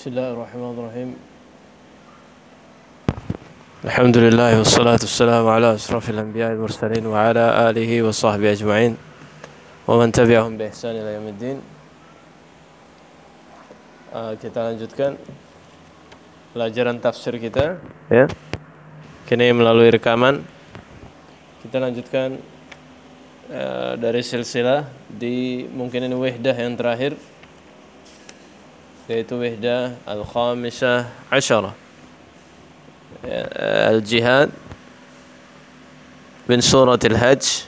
بسم الله الرحمن الرحيم الحمد لله والصلاة والسلام على أشرف الأنبياء المرسلين وعلى آله وصحبه أجمعين ومن تبعهم بإحسان إلى يوم الدين uh, kita lanjutkan pelajaran tafsir kita ya kini melalui rekaman kita lanjutkan uh, dari silsilah di mungkin ini wihdah yang terakhir yaitu wihdah al-khamisah asyarah ya, al-jihad min surat al-hajj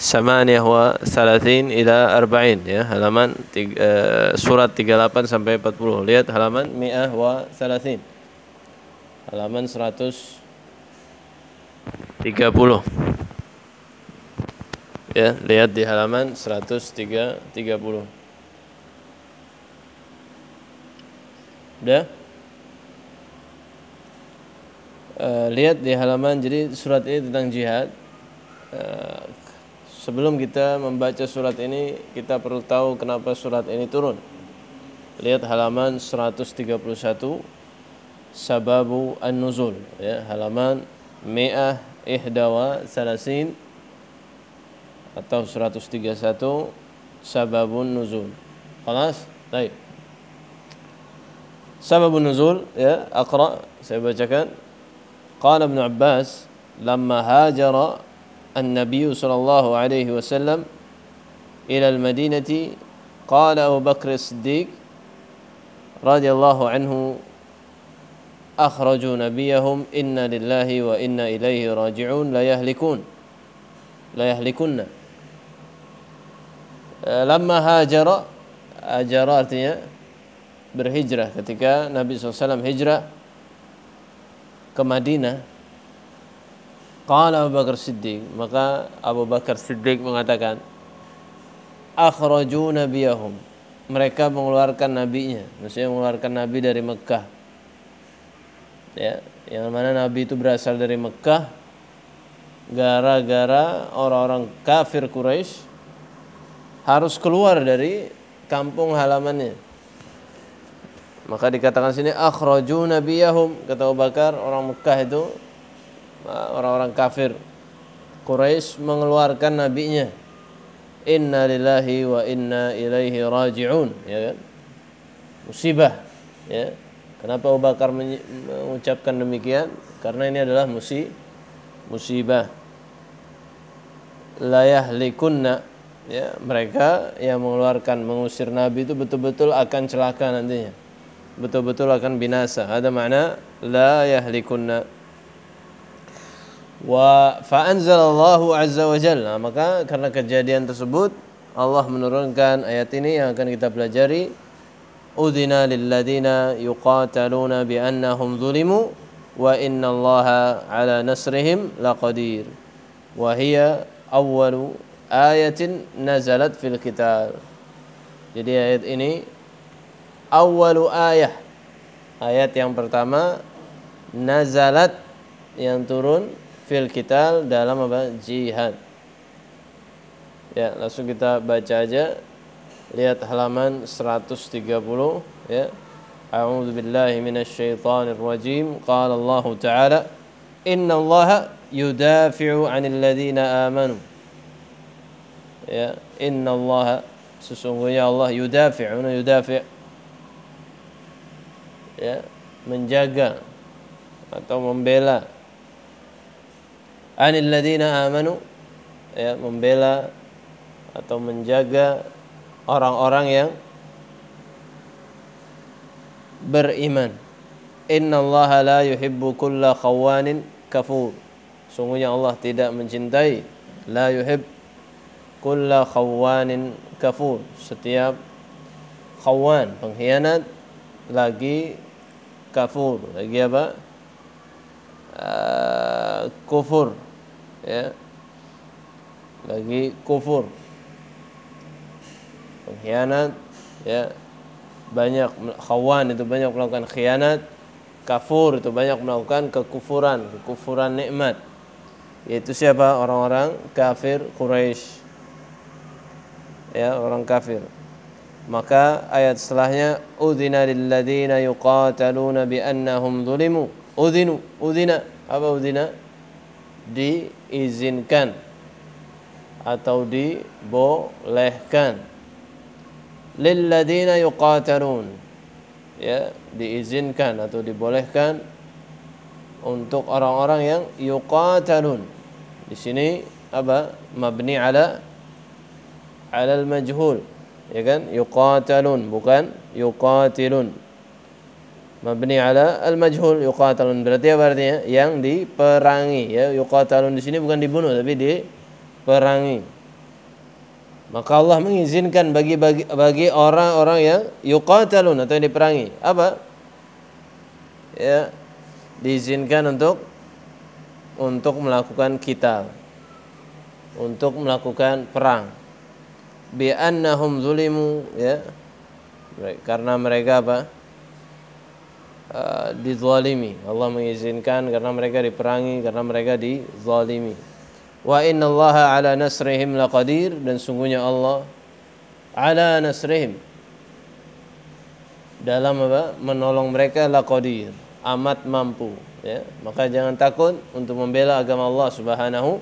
ثمانية وثلاثين إلى أربعين ya halaman tiga, uh, surat 38 sampai 40 lihat halaman mi'ah wa thalathin halaman 130 ya lihat di halaman 130 udah uh, lihat di halaman jadi surat ini tentang jihad uh, Sebelum kita membaca surat ini, kita perlu tahu kenapa surat ini turun. Lihat halaman 131 Sababu An-Nuzul ya, halaman Mi'ah Ihdawa Salasin atau 131 Sababun Nuzul. Kelas? Baik. Sababun Nuzul ya, Aqra saya bacakan. Qala Ibn Abbas lamma hajara النبي صلى الله عليه وسلم إلى المدينة قال أبو بكر الصديق رضي الله عنه أخرجوا نبيهم إنا لله وإنا إليه راجعون لا يهلكون لا يهلكن lama hajara hajara artinya berhijrah ketika Nabi SAW hijrah ke Madinah Qala Abu Bakar Siddiq, maka Abu Bakar Siddiq mengatakan, akhraju nabiyahum. Mereka mengeluarkan nabinya, maksudnya mengeluarkan nabi dari Mekah. Ya, yang mana nabi itu berasal dari Mekah gara-gara orang-orang kafir Quraisy harus keluar dari kampung halamannya. Maka dikatakan sini akhraju nabiyahum. Kata Abu Bakar orang Mekah itu orang-orang kafir. Quraisy mengeluarkan nabinya. Inna lillahi wa inna ilaihi raji'un. Ya kan? Musibah ya. Kenapa Abu Bakar mengucapkan demikian? Karena ini adalah musi musibah. La yahlikunna. Ya mereka yang mengeluarkan mengusir nabi itu betul-betul akan celaka nantinya betul-betul akan binasa. Ada makna la yahlikunna. Wa fa'anzalallahu azza wa jalla. Maka karena kejadian tersebut Allah menurunkan ayat ini yang akan kita pelajari. Udhina lilladina yuqataluna bi annahum zulimu wa inna allaha ala nasrihim laqadir. Wa hiya awwalu ayatin nazalat fil qital. Jadi ayat ini awwalu ayah ayat yang pertama nazalat yang turun fil kital dalam apa? Jihad. Ya, langsung kita baca aja. Lihat halaman 130 ya. A'udzu billahi minasyaitonir rajim. Qala Allah Ta'ala, "Inna Allah yudafi'u 'anil ladzina amanu." Ya, inna Allah sesungguhnya Allah yudafi'u, yudafi' ya, menjaga atau membela anil ladina amanu ya membela atau menjaga orang-orang yang beriman. Inna Allah la yuhibbu kulla khawanin kafur. Sungguhnya Allah tidak mencintai la yuhib kulla khawanin kafur. Setiap khawan, pengkhianat lagi kafur. Lagi apa? Uh, kufur ya. Lagi kufur. Pengkhianat ya. Banyak khawan itu banyak melakukan khianat kafur itu banyak melakukan kekufuran kekufuran nikmat. Yaitu siapa? Orang-orang kafir Quraisy. Ya orang kafir maka ayat setelahnya udzina lil ladzina yuqataluna bi annahum zulimu. Udzinu udzina apa udzina diizinkan atau dibolehkan. Lil ladzina yuqatalun. Ya diizinkan atau dibolehkan untuk orang-orang yang yuqatalun. Di sini apa? Mabni ala ala al majhul ya kan? Yuqatalun bukan yuqatilun. Mabni ala al majhul yuqatalun. Berarti apa artinya? Yang diperangi ya. Yuqatalun di sini bukan dibunuh tapi diperangi. Maka Allah mengizinkan bagi bagi bagi orang-orang yang yuqatalun atau yang diperangi. Apa? Ya diizinkan untuk untuk melakukan kita. Untuk melakukan perang bi annahum zulimu ya. Karena mereka apa? Uh, dizalimi. Allah mengizinkan karena mereka diperangi karena mereka dizalimi. Wa innallaha ala nasrihim laqadir dan sungguhnya Allah ala nasrihim. Dalam apa? Menolong mereka laqadir amat mampu ya. Maka jangan takut untuk membela agama Allah Subhanahu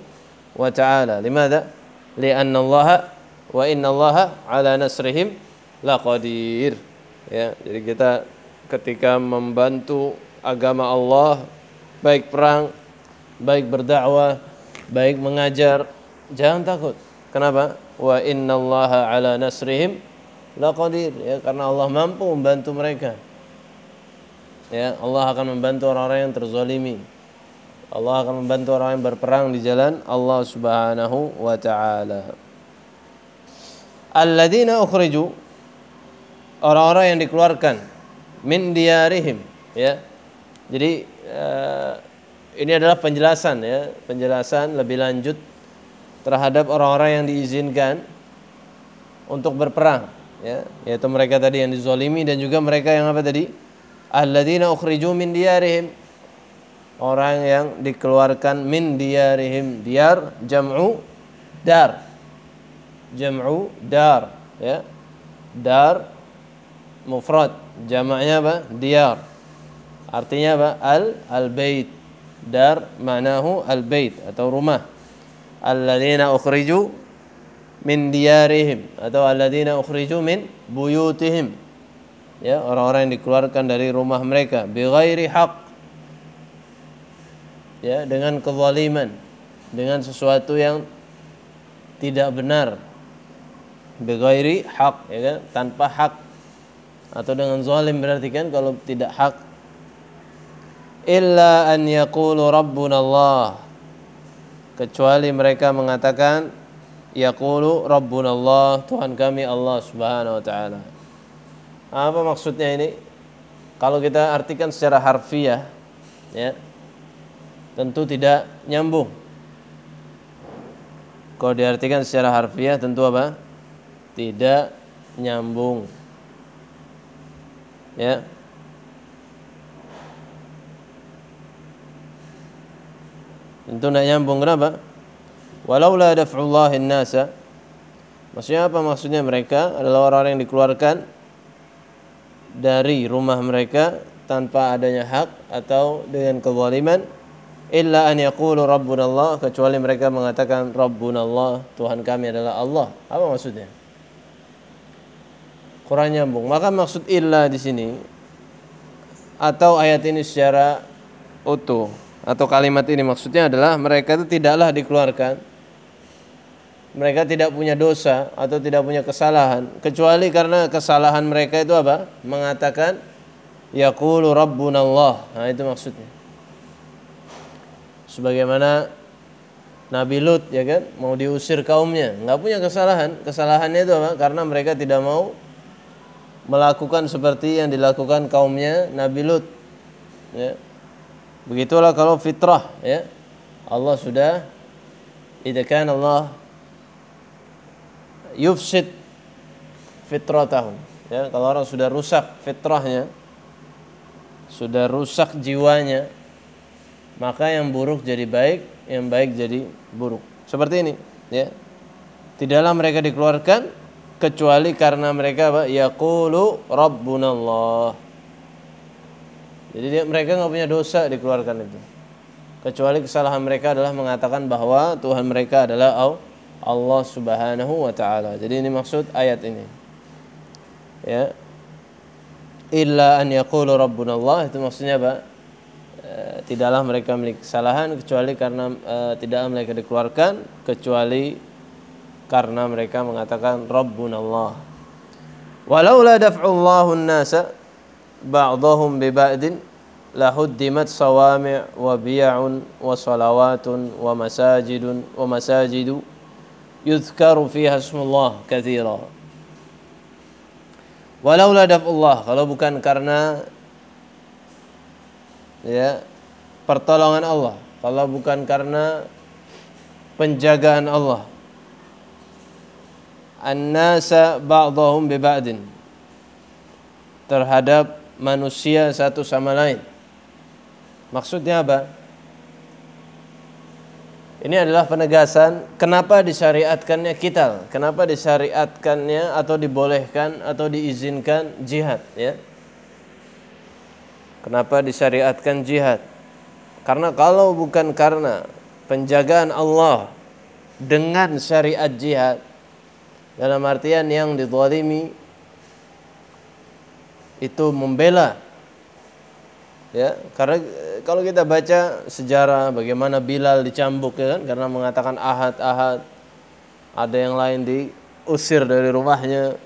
wa taala. Limadha li'anna Allah wa innallaha ala nasrihim laqadir. Ya jadi kita ketika membantu agama Allah baik perang baik berdakwah baik mengajar jangan takut. Kenapa? Wa innallaha ala nasrihim laqadir. Ya karena Allah mampu membantu mereka. Ya Allah akan membantu orang-orang yang terzalimi. Allah akan membantu orang yang berperang di jalan Allah Subhanahu wa taala alladzina ukhriju orang-orang yang dikeluarkan min diyarihim ya. Jadi uh, ini adalah penjelasan ya. Penjelasan lebih lanjut terhadap orang-orang yang diizinkan untuk berperang ya. Yaitu mereka tadi yang dizolimi dan juga mereka yang apa tadi? Alladzina ukhriju min diyarihim orang yang dikeluarkan min diyarihim diyar jam'u dar jam'u dar ya. Dar mufrad. Jamaknya apa? Diyar. Artinya apa? Al al bait dar manahu al bait atau rumah. Alladzina ukhriju min diyarihim atau alladzina ukhriju min buyutihim. Ya orang-orang yang dikeluarkan dari rumah mereka. Bighairi haq ya dengan kezaliman. Dengan sesuatu yang tidak benar bighairi hak ya kan? Tanpa hak. Atau dengan zalim berarti kan kalau tidak hak. Illa an yaqulu rabbuna Allah. Kecuali mereka mengatakan yaqulu rabbuna Allah Tuhan kami Allah Subhanahu wa taala. Apa maksudnya ini? Kalau kita artikan secara harfiah ya tentu tidak nyambung. Kalau diartikan secara harfiah tentu apa tidak nyambung. Ya. Tentu tidak nyambung kenapa? Walaula daf'ullahi nasa Maksudnya apa? Maksudnya mereka adalah orang-orang yang dikeluarkan dari rumah mereka tanpa adanya hak atau dengan kezaliman illa an yaqulu rabbuna Allah kecuali mereka mengatakan rabbuna Allah Tuhan kami adalah Allah. Apa maksudnya? Kurang nyambung. Maka maksud illa di sini atau ayat ini secara utuh atau kalimat ini maksudnya adalah mereka itu tidaklah dikeluarkan mereka tidak punya dosa atau tidak punya kesalahan kecuali karena kesalahan mereka itu apa? mengatakan yaqulu rabbuna Allah. Nah itu maksudnya. Sebagaimana Nabi Lut ya kan mau diusir kaumnya, nggak punya kesalahan. Kesalahannya itu apa? Karena mereka tidak mau melakukan seperti yang dilakukan kaumnya Nabi Lut. Ya. Begitulah kalau fitrah ya. Allah sudah idza kana Allah yufsid fitratahum. Ya, kalau orang sudah rusak fitrahnya, sudah rusak jiwanya, maka yang buruk jadi baik, yang baik jadi buruk. Seperti ini, ya. Tidaklah mereka dikeluarkan kecuali karena mereka? Yaqulu Rabbunallah. Jadi dia, mereka nggak punya dosa dikeluarkan itu. Kecuali kesalahan mereka adalah mengatakan bahwa Tuhan mereka adalah Allah Subhanahu wa taala. Jadi ini maksud ayat ini. Ya. Illa an yaqulu Rabbunallah itu maksudnya apa? E, tidaklah mereka memiliki kesalahan kecuali karena e, tidaklah mereka dikeluarkan kecuali karena mereka mengatakan Rabbuna Allah. Walaula daf'ullahu an-nasa ba'dahum bi ba'din lahuddimat sawami' wa biya'un wa salawatun wa masajidun wa masajidu yuzkaru fiha ismullah katsira. Walaula daf'ullah kalau bukan karena ya pertolongan Allah, kalau bukan karena penjagaan Allah an-nasa ba'dahum bi ba'din terhadap manusia satu sama lain. Maksudnya apa? Ini adalah penegasan kenapa disyariatkannya kita, kenapa disyariatkannya atau dibolehkan atau diizinkan jihad ya. Kenapa disyariatkan jihad? Karena kalau bukan karena penjagaan Allah dengan syariat jihad, dalam artian yang dizalimi itu membela. Ya karena eh, kalau kita baca sejarah bagaimana Bilal dicambuk ya kan karena mengatakan ahad ahad ada yang lain diusir dari rumahnya.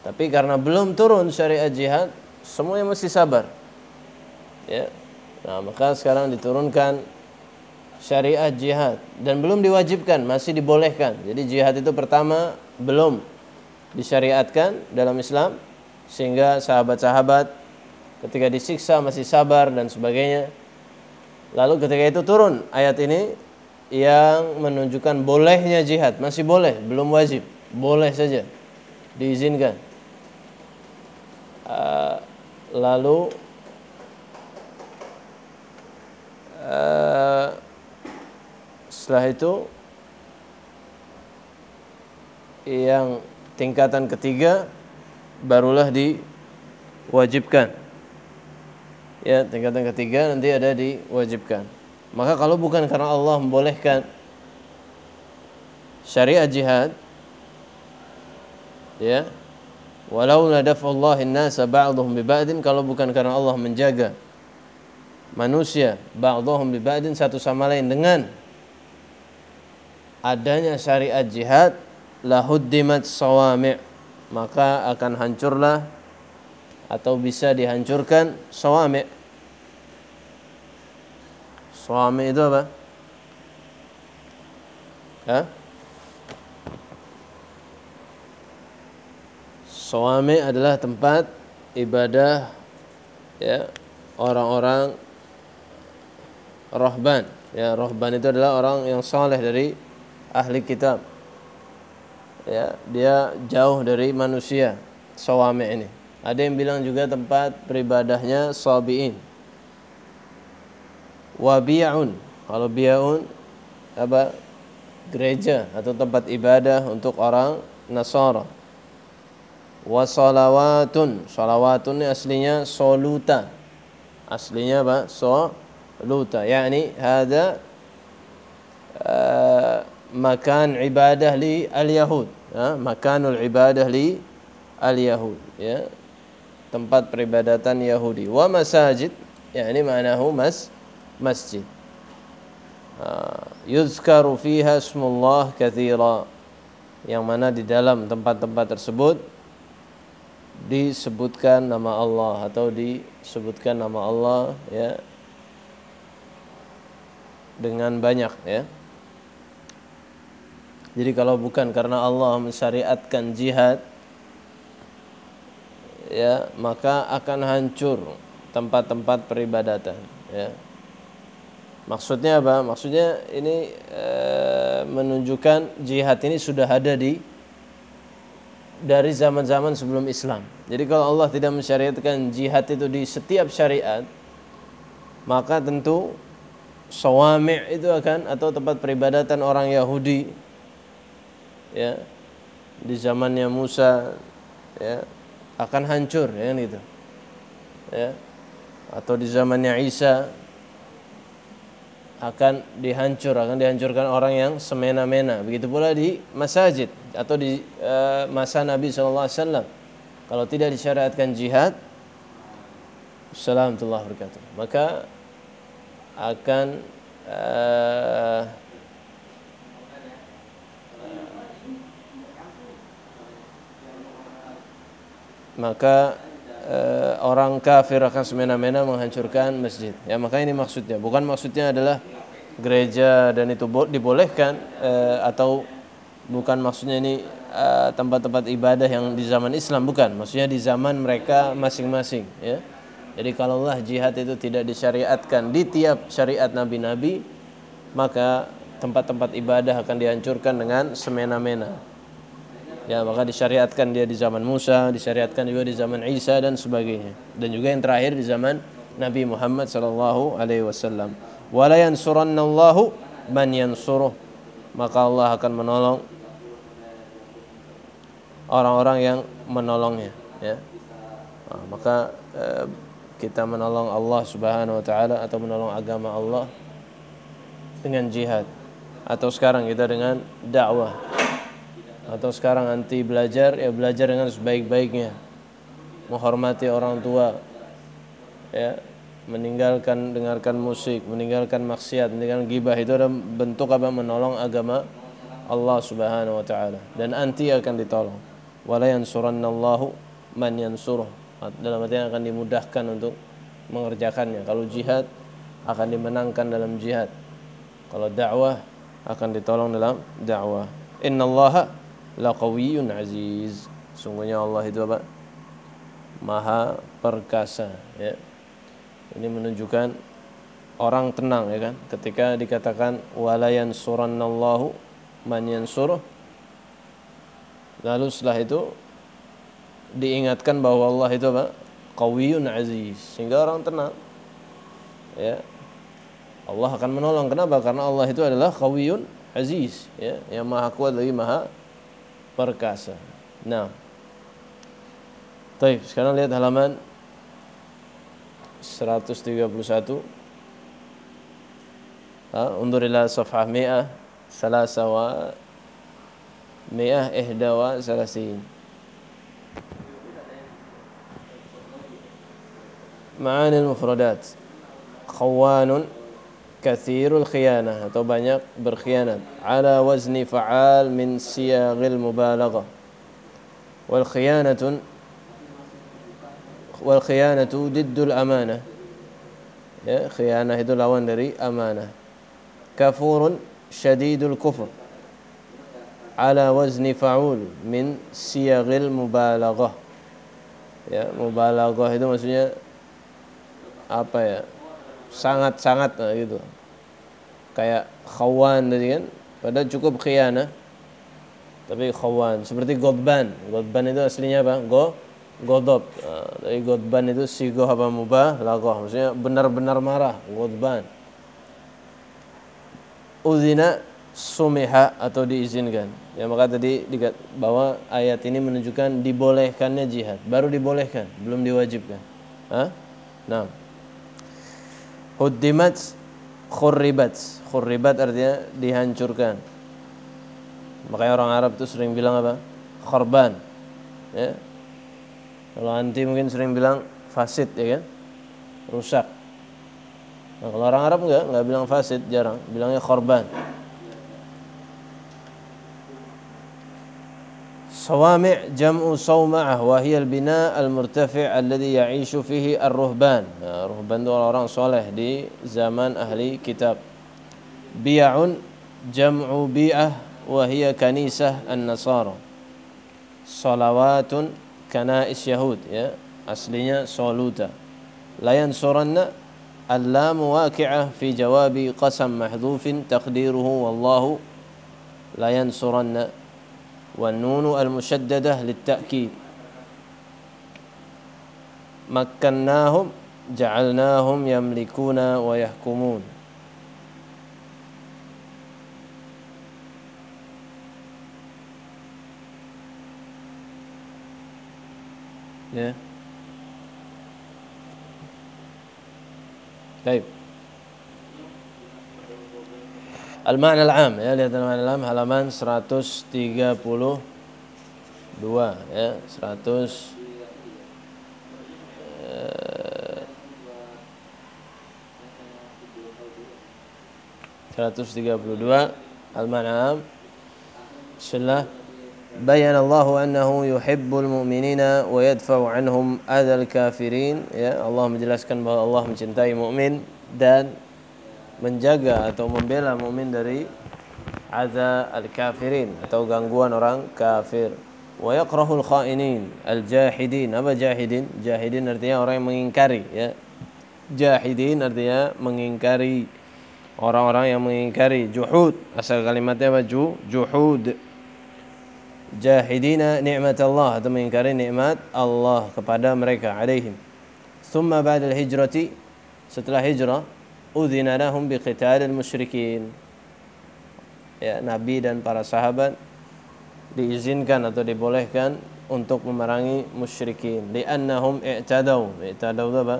Tapi karena belum turun syariat jihad semuanya masih sabar. Ya nah maka sekarang diturunkan syariat jihad dan belum diwajibkan, masih dibolehkan. Jadi jihad itu pertama belum disyariatkan dalam Islam sehingga sahabat-sahabat ketika disiksa masih sabar dan sebagainya. Lalu ketika itu turun ayat ini yang menunjukkan bolehnya jihad, masih boleh, belum wajib, boleh saja diizinkan. Uh, lalu uh, setelah itu yang tingkatan ketiga barulah diwajibkan. Ya, tingkatan ketiga nanti ada diwajibkan. Maka kalau bukan karena Allah membolehkan syariat jihad ya walau nadafallahi nasa ba'dhum bi kalau bukan karena Allah menjaga manusia ba'dhum bi satu sama lain dengan adanya syariat jihad lahuddimat sawami' maka akan hancurlah atau bisa dihancurkan sawami' sawami' itu apa? Ha? Sawami adalah tempat ibadah ya orang-orang rohban ya rohban itu adalah orang yang saleh dari ahli kitab. Ya dia jauh dari manusia sawame ini. Ada yang bilang juga tempat peribadahnya sabiin. Wabi'un. Kalau bi'un apa gereja atau tempat ibadah untuk orang Nasara. Wasalawatun. Salawatun ini aslinya soluta. Aslinya apa? Soluta. Yakni hada uh, makan ibadah li al-yahud. Ya, makanul ibadah li al-yahud ya. Tempat peribadatan Yahudi. Wa masajid ya ini manahu mas masjid. Yuzkaru fiha ismullah kathira. Yang mana di dalam tempat-tempat tersebut disebutkan nama Allah atau disebutkan nama Allah ya dengan banyak ya jadi kalau bukan karena Allah mensyariatkan jihad ya maka akan hancur tempat-tempat peribadatan ya. Maksudnya apa? Maksudnya ini e, menunjukkan jihad ini sudah ada di dari zaman-zaman sebelum Islam. Jadi kalau Allah tidak mensyariatkan jihad itu di setiap syariat, maka tentu sawami' itu akan atau tempat peribadatan orang Yahudi ya di zamannya Musa ya akan hancur ya kan gitu. Ya atau di zamannya Isa akan dihancur akan dihancurkan orang yang semena-mena. Begitu pula di masjid atau di uh, masa Nabi SAW kalau tidak disyariatkan jihad Assalamualaikum warahmatullahi wabarakatuh. Maka akan uh, maka uh, orang kafir akan semena-mena menghancurkan masjid. Ya, maka ini maksudnya. Bukan maksudnya adalah gereja dan itu dibolehkan uh, atau bukan maksudnya ini eh, tempat-tempat ibadah yang di zaman Islam bukan. Maksudnya di zaman mereka masing-masing, ya. Jadi kalau Allah jihad itu tidak disyariatkan di tiap syariat nabi-nabi, maka tempat-tempat ibadah akan dihancurkan dengan semena-mena ya maka disyariatkan dia di zaman Musa disyariatkan juga di zaman Isa dan sebagainya. Dan juga yang terakhir di zaman Nabi Muhammad sallallahu alaihi wasallam. Wala yansurannallahu man yansuruh. Maka Allah akan menolong orang-orang yang menolongnya ya. Nah, maka eh, kita menolong Allah Subhanahu wa taala atau menolong agama Allah dengan jihad. Atau sekarang kita dengan dakwah atau sekarang anti belajar ya belajar dengan sebaik-baiknya. Menghormati orang tua ya. Meninggalkan dengarkan musik meninggalkan maksiat meninggalkan gibah. Itu adalah bentuk apa? Menolong agama Allah Subhanahu wa taala. Dan anti akan ditolong. Wala yansurannallahu man yansuruh. Dalam artinya akan dimudahkan untuk mengerjakannya. Kalau jihad akan dimenangkan dalam jihad. Kalau dakwah akan ditolong dalam dakwah. Innallaha laqawiyyun aziz. Sungguhnya Allah itu apa? Maha perkasa ya. Ini menunjukkan orang tenang ya kan? Ketika dikatakan walayan surannallahu man yansuruh lalu setelah itu diingatkan bahwa Allah itu apa? Qawiyun aziz. Sehingga orang tenang ya. Allah akan menolong. Kenapa? Karena Allah itu adalah qawiyun aziz ya. Yang maha kuat lagi maha perkasa. Nah. Baik, sekarang lihat halaman 131. Ha, undur ila safhah 100 salasa wa mi'ah ihda wa salasin. معاني المفردات خوان كثير الخيانة atau banyak berkhianat على وزن فعال من سياغ المبالغة. والخيانة والخيانة ضد الأمانة. خيانة itu lawan dari أمانة. كفور شديد الكفر. على وزن فعول من سياغ المبالغة. ya, مبالغة itu maksudnya apa ya sangat-sangat nah gitu. Kayak khawan tadi kan padahal cukup khiyana tapi khawan seperti godban. Godban itu aslinya apa? Go godob nah, dari godban itu sigoh apa mubah lagoh maksudnya benar-benar marah godban. Uzina sumiha atau diizinkan. Ya maka tadi bahwa ayat ini menunjukkan dibolehkannya jihad. Baru dibolehkan belum diwajibkan. Hah? nah Huddimat khurribat. Khurribat artinya dihancurkan. Makanya orang Arab itu sering bilang apa? Khorban. Ya. Kalau anti mungkin sering bilang fasid ya kan? Rusak. Nah, kalau orang Arab enggak, enggak bilang fasid, jarang. Bilangnya khorban. صوامع جمع صومعة وهي البناء المرتفع الذي يعيش فيه الرهبان. الرهبان دول orang soleh di zaman ahli kitab بيع جمع بيعة وهي كنيسة النصارى. صلوات كنائس يهود ya aslinya soluta لا ينصرن اللام واقعة في جواب قسم محذوف تقديره والله لا ينصرن والنون المشددة للتأكيد. مكناهم جعلناهم يملكون ويحكمون. Yeah. طيب. Al-Ma'na al-Am ya, lihat al-Ma'na al-Am halaman 132 ya, 100 132 Al-Man'am Bismillah. Bayan Allah annahu yuhibbul mu'minina wa yadfa'u anhum adal kafirin ya Allah menjelaskan bahwa Allah mencintai mukmin dan menjaga atau membela mukmin dari adza al-kafirin atau gangguan orang kafir. Wa yakrahul khainin al-jahidin. Apa jahidin? Jahidin artinya orang yang mengingkari ya. Jahidin artinya mengingkari orang-orang yang mengingkari. Juhud asal kalimatnya apa? Ju juhud. Jahidina nikmat Allah atau mengingkari nikmat Allah kepada mereka alaihim. Thumma ba'da al-hijrati setelah hijrah udzina lahum biqital al-musyrikin ya nabi dan para sahabat diizinkan atau dibolehkan untuk memerangi musyrikin. Li'annahum i'tadaw. I'tadaw apa?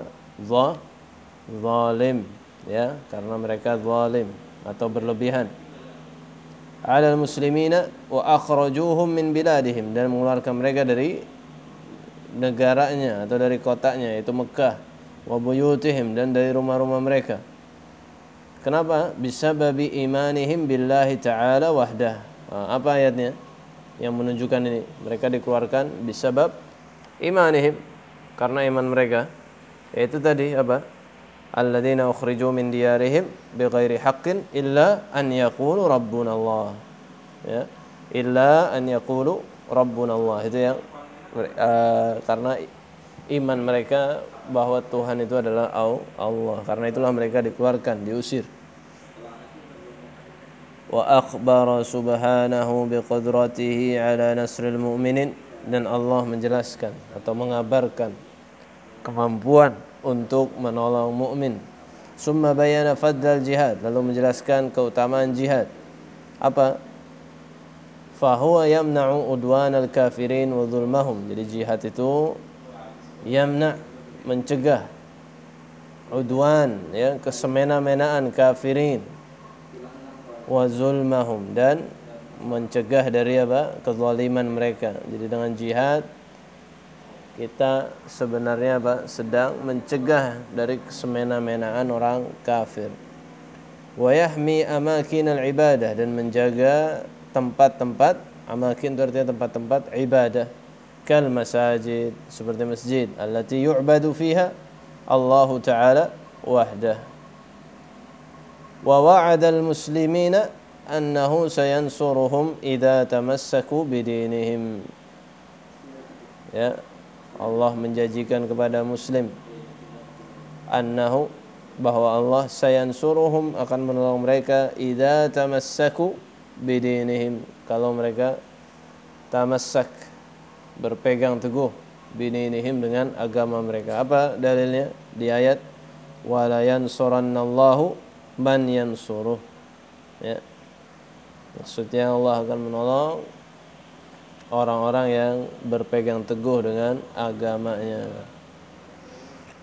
Zalim. Ya karena mereka zalim atau berlebihan. Ala muslimina wa akhrajuhum min biladihim. Dan mengeluarkan mereka dari negaranya atau dari kotanya yaitu Mekah wa buyutihim dan dari rumah-rumah mereka kenapa? Bisababi imanihim billahi taala wahdah. Apa ayatnya yang menunjukkan ini? Mereka dikeluarkan bisabab imanihim karena iman mereka. Yaitu tadi apa? Alladzina ukhriju min diyarihim bighairi haqqin illa an yaqulu rabbuna Allah ya illa an yaqulu rabbuna Allah itu yang uh, karena iman mereka bahwa Tuhan itu adalah Allah karena itulah mereka dikeluarkan diusir wa akhbara subhanahu biqudratihi ala nasril mu'minin dan Allah menjelaskan atau mengabarkan kemampuan untuk menolong mukmin. Summa bayana fadlal jihad, lalu menjelaskan keutamaan jihad. Apa? Fahuwa yamna'u udwan al-kafirin wa zulmahum. Jadi jihad itu yamna' mencegah udwan ya kesemena-menaan kafirin. Wa zulmahum. Dan mencegah dari apa? Kezaliman mereka. Jadi dengan jihad kita sebenarnya apa? Sedang mencegah dari kesemena-menaan orang kafir. Wa yahmi amakin al-ibadah dan menjaga tempat-tempat. Amakin itu artinya tempat-tempat ibadah kal masajid seperti masjid allati yu'badu fiha Allah taala wahdah. Wa wa'ada al-muslimina annahu sayansuruhum idza tamassaku bidinihim. Ya Allah menjanjikan kepada muslim annahu bahwa Allah sayansuruhum akan menolong mereka idza tamassaku bidinihim. Kalau mereka tamassak berpegang teguh bidinihim dengan agama mereka. Apa dalilnya? Di ayat wala yansurannallahu man yansuruh. Ya. Maksudnya Allah akan menolong orang-orang yang berpegang teguh dengan agamanya.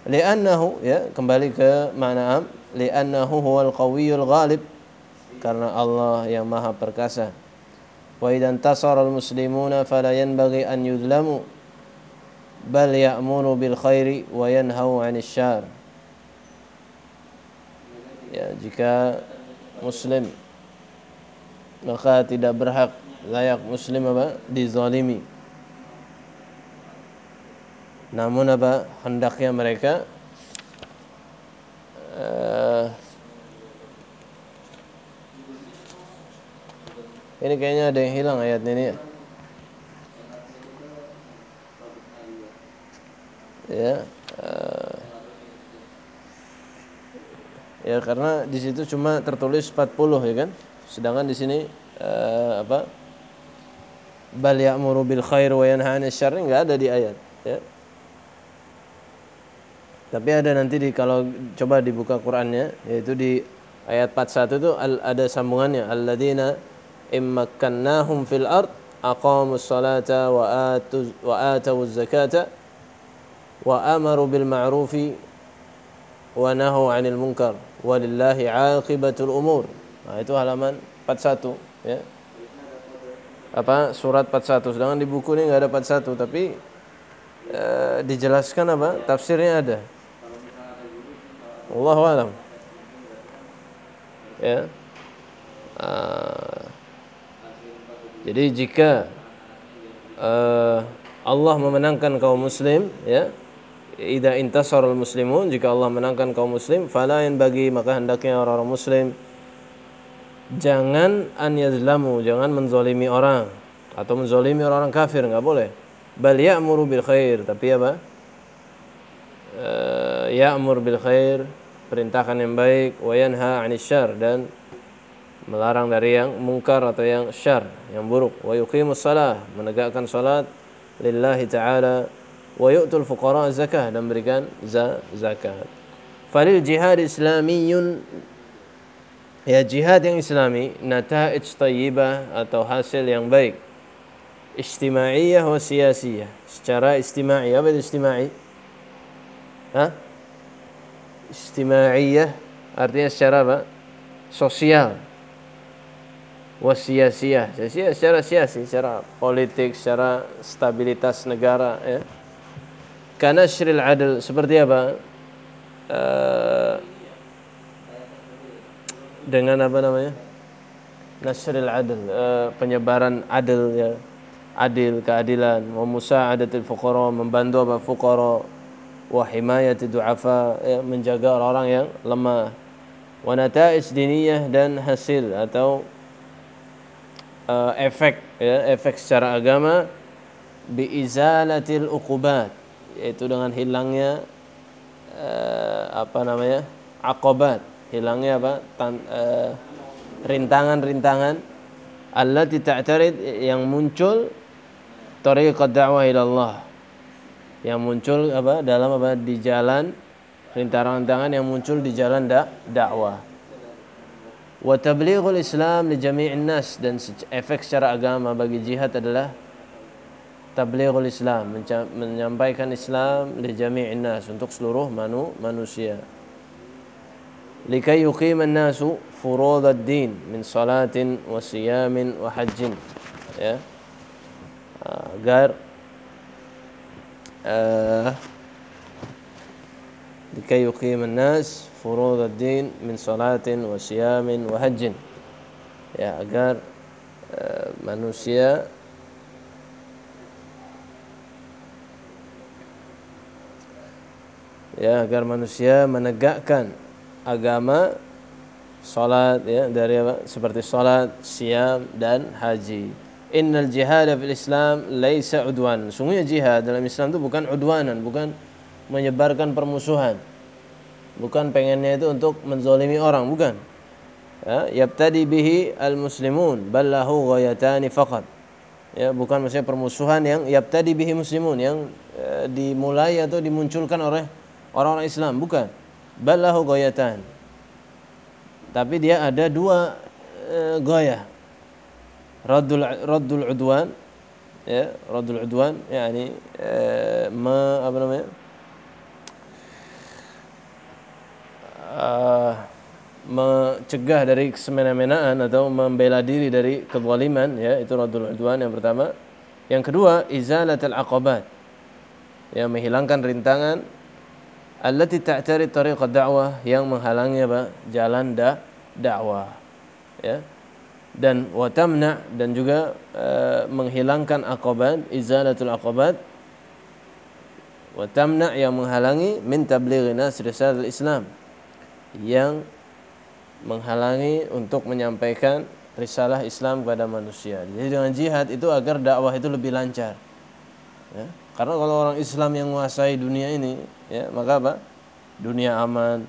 Li'annahu ya kembali ke makna am li'annahu huwal qawiyul ghalib. Karena Allah yang maha perkasa. Al-muslimuna fala yanbaghi an yudlamu bal ya'muru bil khairi wa yanhau 'anil syar. Ya, jika muslim maka tidak berhak layak muslim apa? Dizalimi. Namun apa? Hendaknya mereka uh, ini kayaknya ada yang hilang ayat ini ya. Ya uh, ya karena di situ cuma tertulis 40 ya kan? Sedangkan di sini uh, apa? Bal ya'muru bil khair wa yanha 'anil syarr enggak ada di ayat ya. Tapi ada nanti di kalau coba dibuka Qur'annya yaitu di ayat 41 itu ada sambungannya. Alladzina immakkannahum fil ard aqamus salata wa atu wa atawuz zakata wa amaru bil ma'rufi wa nahu 'anil munkar walillahi 'aqibatul umur. Nah, itu halaman 41 ya. Apa surat 41 sedangkan di buku ini enggak ada 41 tapi e, dijelaskan apa? Tafsirnya ada. Allahu alam. Ya. Uh, jadi jika uh, Allah memenangkan kaum muslim ya idza intasarul muslimun jika Allah menangkan kaum muslim fala bagi maka hendaknya orang-orang muslim jangan an yazlamu jangan menzolimi orang atau menzolimi orang, -orang kafir nggak boleh. Bal ya'muru bil khair tapi apa? Uh, ya'mur bil khair perintahkan yang baik wa yanha 'anil syarr dan melarang dari yang mungkar atau yang syar, yang buruk. Wa yuqimus salah, menegakkan salat lillahi ta'ala wa yu'tul fuqara zakah dan berikan zakat. Falil jihad islamiyun ya jihad yang islami nataij tayyibah atau hasil yang baik ijtimaiyah wa siyasiyah secara istima'i apa itu istima'i Hah? istimaiyah artinya secara apa sosial wasiasiyah sia secara siasi secara politik secara stabilitas negara ya. Karena syiril adil seperti apa? Uh, dengan apa namanya? Nasril adil uh, penyebaran adil ya. Adil keadilan. Wa musa'adatil fuqara membantu apa? Fuqara. Wa himayati du'afa ya, menjaga orang-orang yang lemah. Wa nata'is diniyah dan hasil atau uh, efek ya, efek secara agama biizalatil uqubat yaitu dengan hilangnya uh, apa namanya akobat hilangnya apa? Uh, rintangan-rintangan allati ta'tarid yang muncul tariqat dakwah ila Allah yang muncul apa? Dalam apa? Di jalan rintangan-rintangan yang muncul di jalan dak dakwah Wa tablighul Islam li jami'in nas dan efek secara agama bagi jihad adalah tablighul Islam menyampaikan Islam li jami'in nas untuk seluruh manu, manusia. Likai yuqima an-nasu furud ad-din min salatin wa siyamin wa hajjin. Ya. Agar uh, yuqima an-nas furud ad-din min salatin wa siyamin wa hajjin ya agar uh, manusia ya agar manusia menegakkan agama salat ya dari apa seperti salat, siam dan haji. Innal jihad fil Islam laisa udwan. Sungguhnya jihad dalam Islam itu bukan udwanan, bukan menyebarkan permusuhan. Bukan pengennya itu untuk menzolimi orang bukan. Ya yabtadi bihi al muslimun ballahu ghayatani faqat. Ya bukan maksudnya permusuhan yang yabtadi bihi muslimun yang e, dimulai atau dimunculkan oleh orang-orang Islam bukan. Ballahu ghayatan. Tapi dia ada dua e, gaya raddul raddul udwan ya raddul udwan yakni e, ma apa namanya uh, mencegah dari kesemena-menaan atau membela diri dari kezaliman ya itu radul udwan yang pertama. Yang kedua izalatul aqabat ya menghilangkan rintangan allati ta'tari tariq dakwah yang menghalangi apa? Jalan da dakwah ya. Dan watamna dan juga uh, menghilangkan aqabat izalatul aqabat watamna yang menghalangi min tablighi nas risalah Islam yang menghalangi untuk menyampaikan risalah Islam kepada manusia. Jadi dengan jihad itu agar dakwah itu lebih lancar. Ya. Karena kalau orang Islam yang menguasai dunia ini, ya, maka apa? Dunia aman,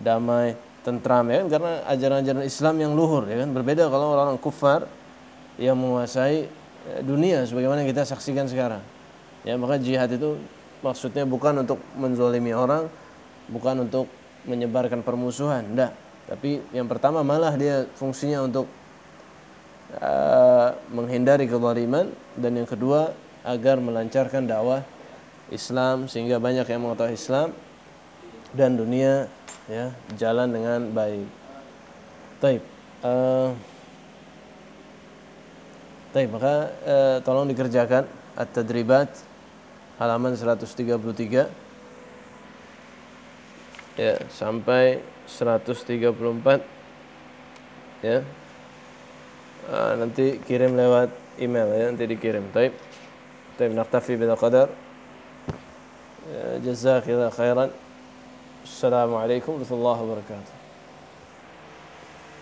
damai, tentram ya kan? Karena ajaran-ajaran Islam yang luhur ya kan berbeda kalau orang-orang kufar yang menguasai eh, dunia sebagaimana kita saksikan sekarang. Ya, maka jihad itu maksudnya bukan untuk menzolimi orang, bukan untuk menyebarkan permusuhan, enggak. Tapi yang pertama malah dia fungsinya untuk uh, menghindari kezaliman dan yang kedua agar melancarkan dakwah Islam sehingga banyak yang mengetahui Islam dan dunia ya jalan dengan baik. Taib. Uh, Taib, maka uh, tolong dikerjakan at-tadribat halaman 133 ya sampai 134 ya. Uh, nanti kirim lewat email ya, nanti dikirim. Taib. Taib naktafi bil qadar. جزاك الله خيرا السلام عليكم ورحمة الله وبركاته